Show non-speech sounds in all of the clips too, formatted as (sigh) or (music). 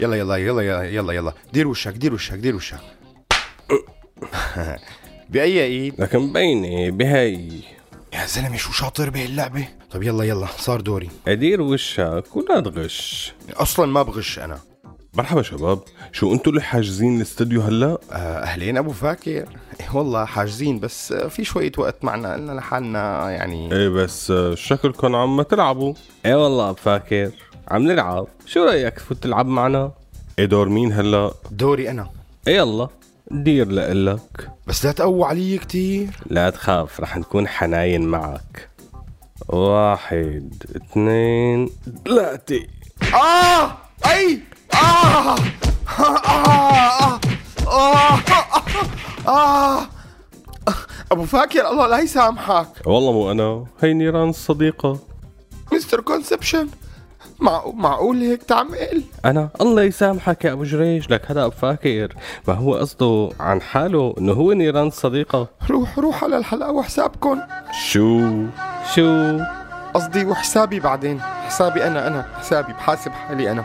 يلا يلا يلا يلا يلا يلا دير وشك دير وشك دير وشك بأي ايد؟ لكن مبينة بهي يا زلمة شو شاطر بهي اللعبة طب يلا يلا صار دوري ادير وشك ولا تغش أصلا ما بغش أنا مرحبا شباب. شو أنتوا اللي حاجزين الاستوديو هلا؟ آه، أهلين أبو فاكر. إيه والله حاجزين بس آه، في شوية وقت معنا قلنا لحالنا يعني إيه بس آه، شكلكم عم تلعبوا. إيه والله فاكر. عم نلعب. شو رأيك تفوت تلعب معنا؟ إيه دور مين هلا. دوري أنا. إيه يلا دير لإلك. بس لا تقوى علي كتير. لا تخاف رح نكون حناين معك. واحد اثنين ثلاثة. آه! أي! آه آه آه آه آه أبو فاكر الله لا يسامحك والله مو أنا هي نيران الصديقة misterconception مع... معقول هيك تعمل؟ أنا الله يسامحك يا أبو جريج لك هذا أبو فاكر ما هو قصده عن حاله إنه هو نيران الصديقة روح روح على الحلقة وحسابكم شو شو قصدي وحسابي بعدين حسابي أنا أنا حسابي بحاسب حالي أنا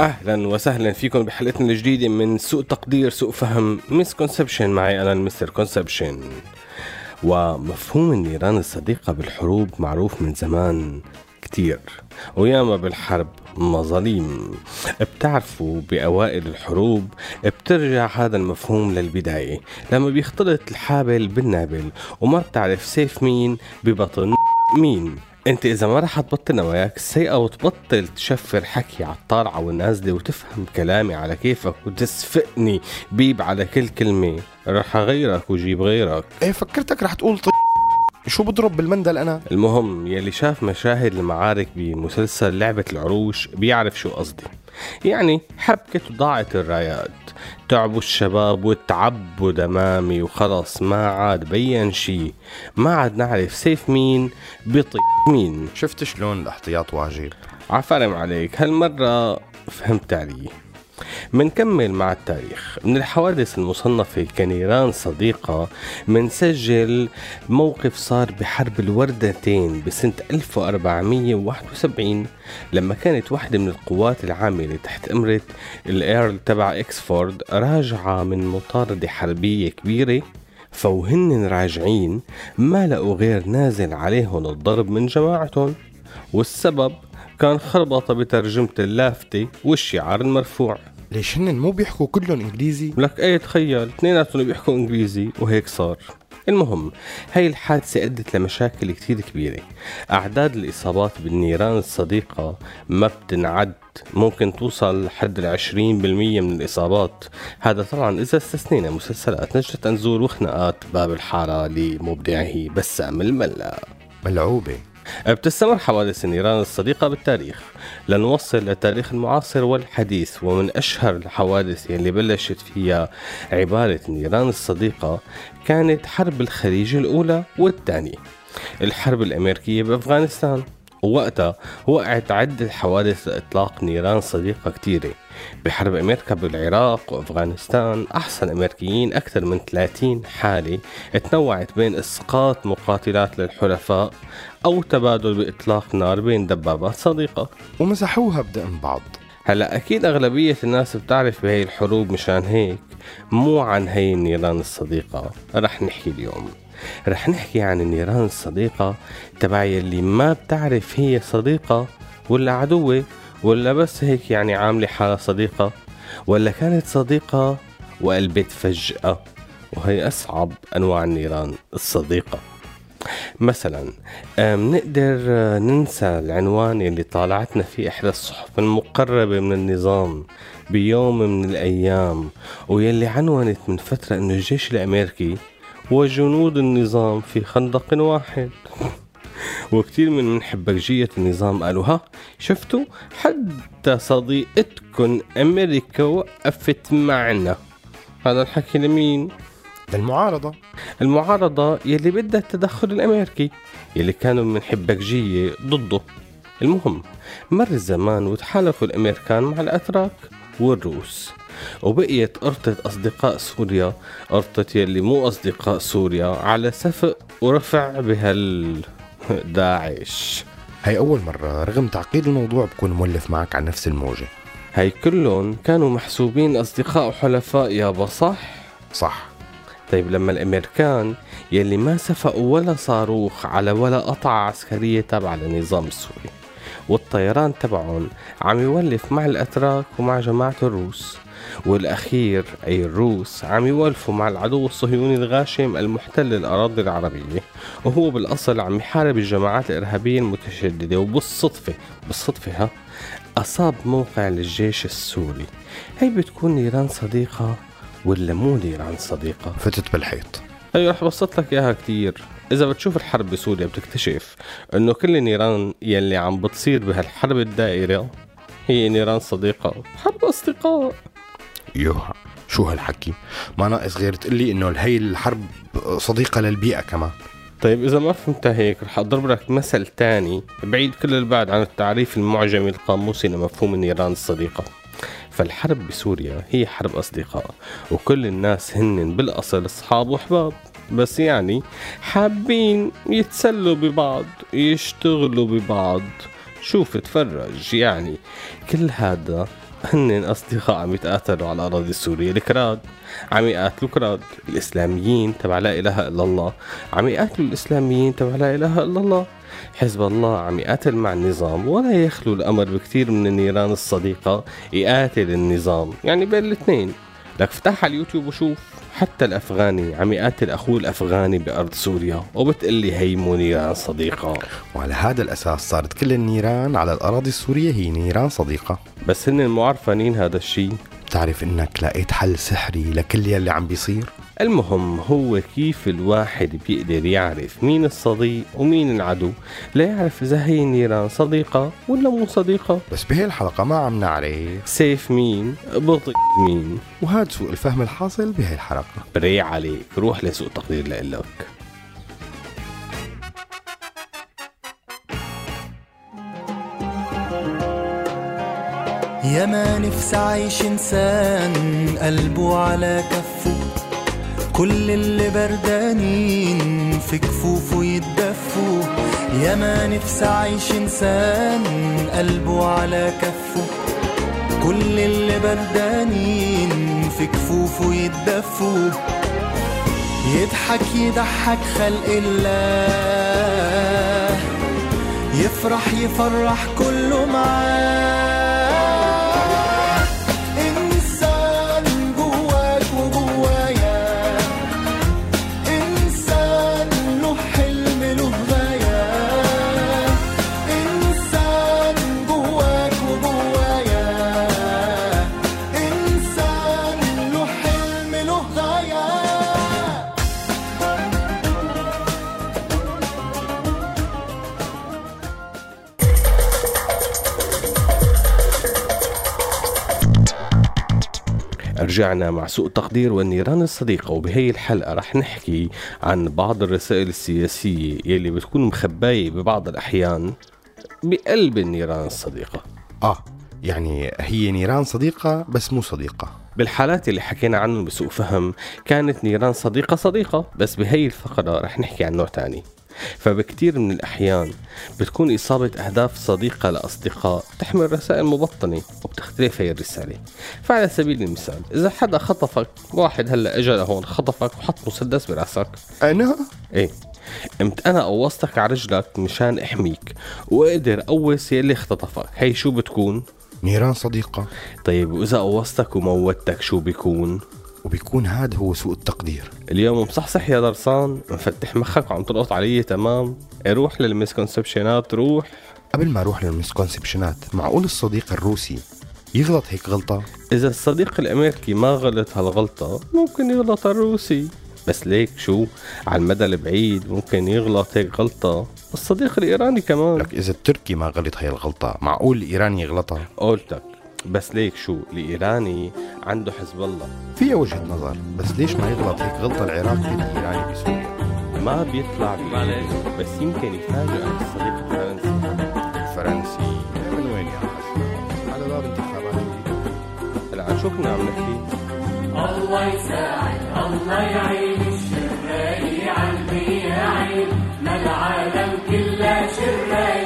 أهلا وسهلا فيكم بحلقتنا الجديدة من سوء تقدير سوء فهم misconception معي أنا ال Mister Conception ومفهوم النيران الصديقة بالحروب معروف من زمان كتير. وياما بالحرب مظاليم. بتعرفوا بأوائل الحروب بترجع هذا المفهوم للبداية لما بيختلط الحابل بالنابل. وما بتعرف سيف مين ببطن مين. انت اذا ما رح تبطل نواياك السيئة وتبطل تشفر حكي على الطالعة والنازلة وتفهم كلامي على كيفك وتسفقني بيب على كل كلمة. رح أغيرك وجيب غيرك. إيه فكرتك رح تقول ط... شو بضرب بالمندل أنا؟ المهم يلي شاف مشاهد المعارك بمسلسل لعبة العروش بيعرف شو قصدي. يعني حبكة وضاعت الرايات. تعبوا الشباب وتعبوا دمامي وخلص ما عاد بين شي. ما عاد نعرف سيف مين بيطي مين. شفت شلون الاحتياط واجب؟ عفرم عليك هالمرة فهمت علي. منكمل مع التاريخ. من الحوادث المصنفة كنيران صديقة منسجل موقف صار بحرب الوردتين بسنة 1471 لما كانت واحدة من القوات العاملة تحت أمرة الإيرل تبع إكسفورد راجعة من مطاردة حربية كبيرة فوهن راجعين ما لقوا غير نازل عليهم الضرب من جماعتهم والسبب كان خربطة بترجمة اللافتة والشعار المرفوع. ليش هن مو بيحكوا كلهم إنجليزي؟ لك إيه تخيل اثنيناتهم بيحكوا إنجليزي وهيك صار. المهم هاي الحادثة أدت لمشاكل كتير كبيرة. أعداد الإصابات بالنيران الصديقة ما بتنعد. ممكن توصل لحد العشرين بالمية من الإصابات. هذا طبعا إذا استثنينا مسلسلات نجدة أنزور وخناقات باب الحارة لمبدعه بسام الملا. ملعوبة. بتستمر حوادث النيران الصديقة بالتاريخ. لنوصل للتاريخ المعاصر والحديث ومن أشهر الحوادث اللي بلشت فيها عبارة النيران الصديقة كانت حرب الخليج الأولى والثانية. الحرب الأمريكية بأفغانستان. ووقتها وقعت عدة حوادث لإطلاق نيران صديقة كتيرة بحرب أمريكا بالعراق وأفغانستان. أحصل الأمريكيين أكثر من 30 حالة تنوعت بين إسقاط مقاتلات للحلفاء أو تبادل بإطلاق نار بين دبابات صديقة. ومسحوها بدقن بعض. هلأ أكيد أغلبية الناس بتعرف بهي الحروب مشان هيك مو عن هي النيران الصديقة. رح نحكي اليوم. رح نحكي عن النيران الصديقة تبع يلي ما بتعرف هي صديقة ولا عدوة. ولا بس هيك يعني عاملة حالها صديقة؟ ولا كانت صديقة وقلبت فجأة؟ وهي أصعب أنواع النيران الصديقة. مثلا آم، نقدر آه، ننسى العنوان اللي طالعتنا فيه إحدى الصحف المقربة من النظام بيوم من الأيام ويلي عنونت من فترة أنه الجيش الأمريكي وجنود النظام في خندق واحد. وكثير من محبكجية النظام قالوا ها شفتوا؟ حتى صديقتكم أمريكا وقفت معنا. هذا الحكي لمين؟ للمعارضة. المعارضة يلي بدها التدخل الأمريكي يلي كانوا من حبكجية ضده. المهم مر الزمان وتحالفوا الأمريكان مع الأتراك والروس. وبقيت قرطة أصدقاء سوريا قرطة يلي مو أصدقاء سوريا على سفق ورفع بهال (laughs) داعش. هي أول مرة رغم تعقيد الموضوع بكون مولف معك على نفس الموجة. هاي كلهم كانوا محسوبين أصدقاء وحلفاء يابا صح؟ صح. طيب لما الامريكان يلي ما سفقوا ولا صاروخ على ولا قطعة عسكرية تابعة للنظام السوري والطيران تبعهم عم يولف مع الأتراك ومع جماعة الروس. والأخير أي الروس عم يولفوا مع العدو الصهيوني الغاشم المحتل الأراضي العربية. وهو بالأصل عم يحارب الجماعات الإرهابية المتشددة. وبالصدفة بالصدفة ها أصاب موقع للجيش السوري. هي بتكون نيران صديقة ولا مو نيران صديقة؟ فتت بالحيط. أيوه رح بسط لك إياها كتير. إذا بتشوف الحرب بسوريا بتكتشف إنه كل النيران يلي عم بتصير بهالحرب الدائرة هي نيران صديقة حرب أصدقاء. يوه شو هالحكي؟ ما ناقص غير تقلي إنه هي الحرب صديقة للبيئة كمان. طيب إذا ما فهمتها هيك رح أضرب لك مثل تاني بعيد كل البعد عن التعريف المعجمي القاموسي لمفهوم النيران الصديقة. فالحرب بسوريا هي حرب أصدقاء وكل الناس هن بالأصل أصحاب وأحباب. بس يعني حابين يتسلوا ببعض يشتغلوا ببعض. شوف اتفرج يعني كل هذا هن أصدقاء عم يتقاتلوا على الأراضي السورية. الكراد عم يقاتلوا كراد الإسلاميين تبع لا إله إلا الله عم يقاتلوا الإسلاميين تبع لا إله إلا الله. حزب الله عم يقاتل مع النظام ولا يخلو الأمر بكثير من النيران الصديقة يقاتل النظام. يعني بين الاثنين. لك افتح على اليوتيوب وشوف. حتى الأفغاني عم يقاتل أخوه الأفغاني بأرض سوريا وبتقلي هي مو نيران صديقة. وعلى هذا الأساس صارت كل النيران على الأراضي السورية هي نيران صديقة. بس هن مو عارفانين هذا الشيء بتعرف إنك لقيت حل سحري لكل يلي عم بيصير؟ المهم هو كيف الواحد بيقدر يعرف مين الصديق ومين العدو؟ لا يعرف إذا هي النيران صديقة ولا مو صديقة. بس بهي الحلقة ما عم نعرف سيف مين؟ بطيء مين؟ وهذا سوء الفهم الحاصل بهي الحلقة. بري عليك روح لسوء تقدير لإلك. يا ما نفسي عايش إنسان قلبه على كفه كل اللي بردانين في كفوفه يتدفوا يا ما نفسي عايش إنسان قلبه على كفه. كل اللي بردانين في كفوفه يتدفوا يضحك يضحك خلق الله. يفرح يفرح كله معاه. رجعنا مع سوء التقدير والنيران الصديقة وبهي الحلقة رح نحكي عن بعض الرسائل السياسية يلي بتكون مخباية ببعض الأحيان بقلب النيران الصديقة. آه يعني هي نيران صديقة بس مو صديقة. بالحالات اللي حكينا عنهم بسوء فهم كانت نيران صديقة صديقة بس بهي الفقرة رح نحكي عن نوع تاني. فبكتير من الأحيان بتكون إصابة أهداف صديقة لأصدقاء تحمل رسائل مبطنة وبتختلف هي الرسالة. فعلى سبيل المثال إذا حدا خطفك واحد هلأ اجى لهون خطفك وحط مسدس برأسك. أنا؟ إيه. قمت أنا قوصتك على رجلك مشان أحميك وقدر قوس يلي اختطفك. هي شو بتكون؟ نيران صديقة. طيب وإذا قوصتك وموتك شو بيكون؟ وبيكون هذا هو سوء التقدير. اليوم مصحصح يا درسان مفتح مخك وعم تلقط علي تمام؟ روح للمسكونسبشنات روح. قبل ما أروح للمسكونسبشنات معقول الصديق الروسي يغلط هيك غلطة؟ إذا الصديق الأمريكي ما غلط هالغلطة ممكن يغلط الروسي. بس ليك شو؟ على المدى البعيد ممكن يغلط هيك غلطة. الصديق الإيراني كمان. لك إذا التركي ما غلط هي الغلطة معقول الإيراني يغلطها؟ قلتك. بس ليك شو الإيراني عنده حزب الله فيها وجهة نظر بس ليش ما يغلط هيك غلطة العراقي الإيراني بسوريا؟ ما بيطلع بإيده بس يمكن يفاجئ الصديق الفرنسي الفرنسي من وين يا حسن؟ على باب انتخابات. هلا عن شو كنا عم نحكي؟ الله يساعد الله يعين الشراي عالمي عين ما العالم كله شراي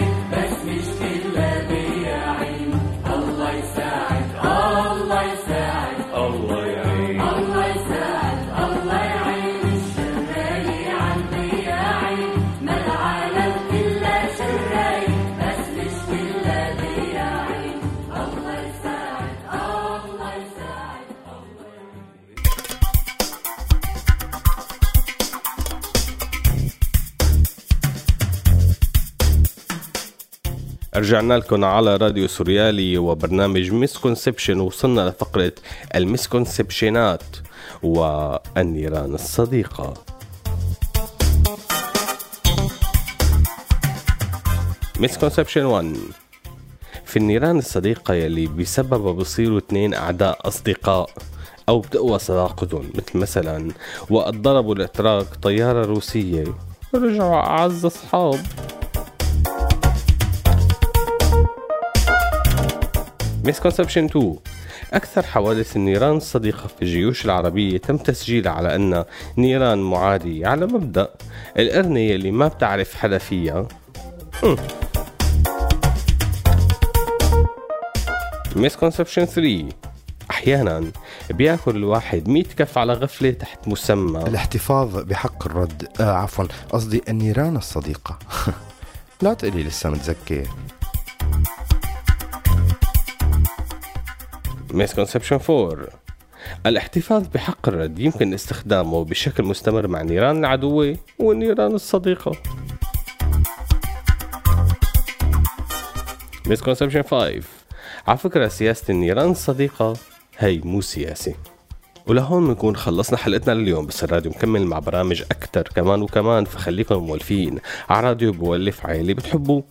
رجعنا لكم على راديو سوريالي وبرنامج misconception وصلنا لفقرة ال misconception ات. والنيران الصديقة misconception 1 في النيران الصديقة يلي بسببها بصيروا اثنين أعداء أصدقاء أو بتقوى صداقتهم مثل مثلا وقت ضربوا الأتراك طيارة روسية. رجعوا أعز أصحاب. misconception 2 أكثر حوادث النيران الصديقة في الجيوش العربية تم تسجيلها على أنها نيران معادية على مبدأ. القرنة اللي ما بتعرف حدا فيها misconception 3 أحيانا بيأكل الواحد 100 كف على غفلة تحت مسمى. الاحتفاظ بحق الرد. آه عفوا. قصدي النيران الصديقة. (laughs) لا تقلي لسه متذكر. misconception 4 الاحتفاظ بحق الرد يمكن استخدامه بشكل مستمر مع النيران العدوة والنيران الصديقة. misconception 5 على فكرة سياسة النيران الصديقة هي مو سياسة. ولهون بنكون خلصنا حلقتنا لليوم بس الراديو مكمل مع برامج أكتر كمان وكمان فخليكم مولفين على راديو بولف عيلي بتحبوه.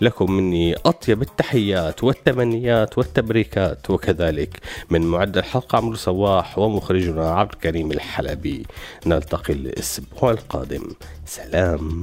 لكم مني أطيب التحيات والتمنيات والتبريكات وكذلك من معد الحلقة عمرو صواح ومخرجنا عبد الكريم الحلبي. نلتقي الأسبوع القادم. سلام.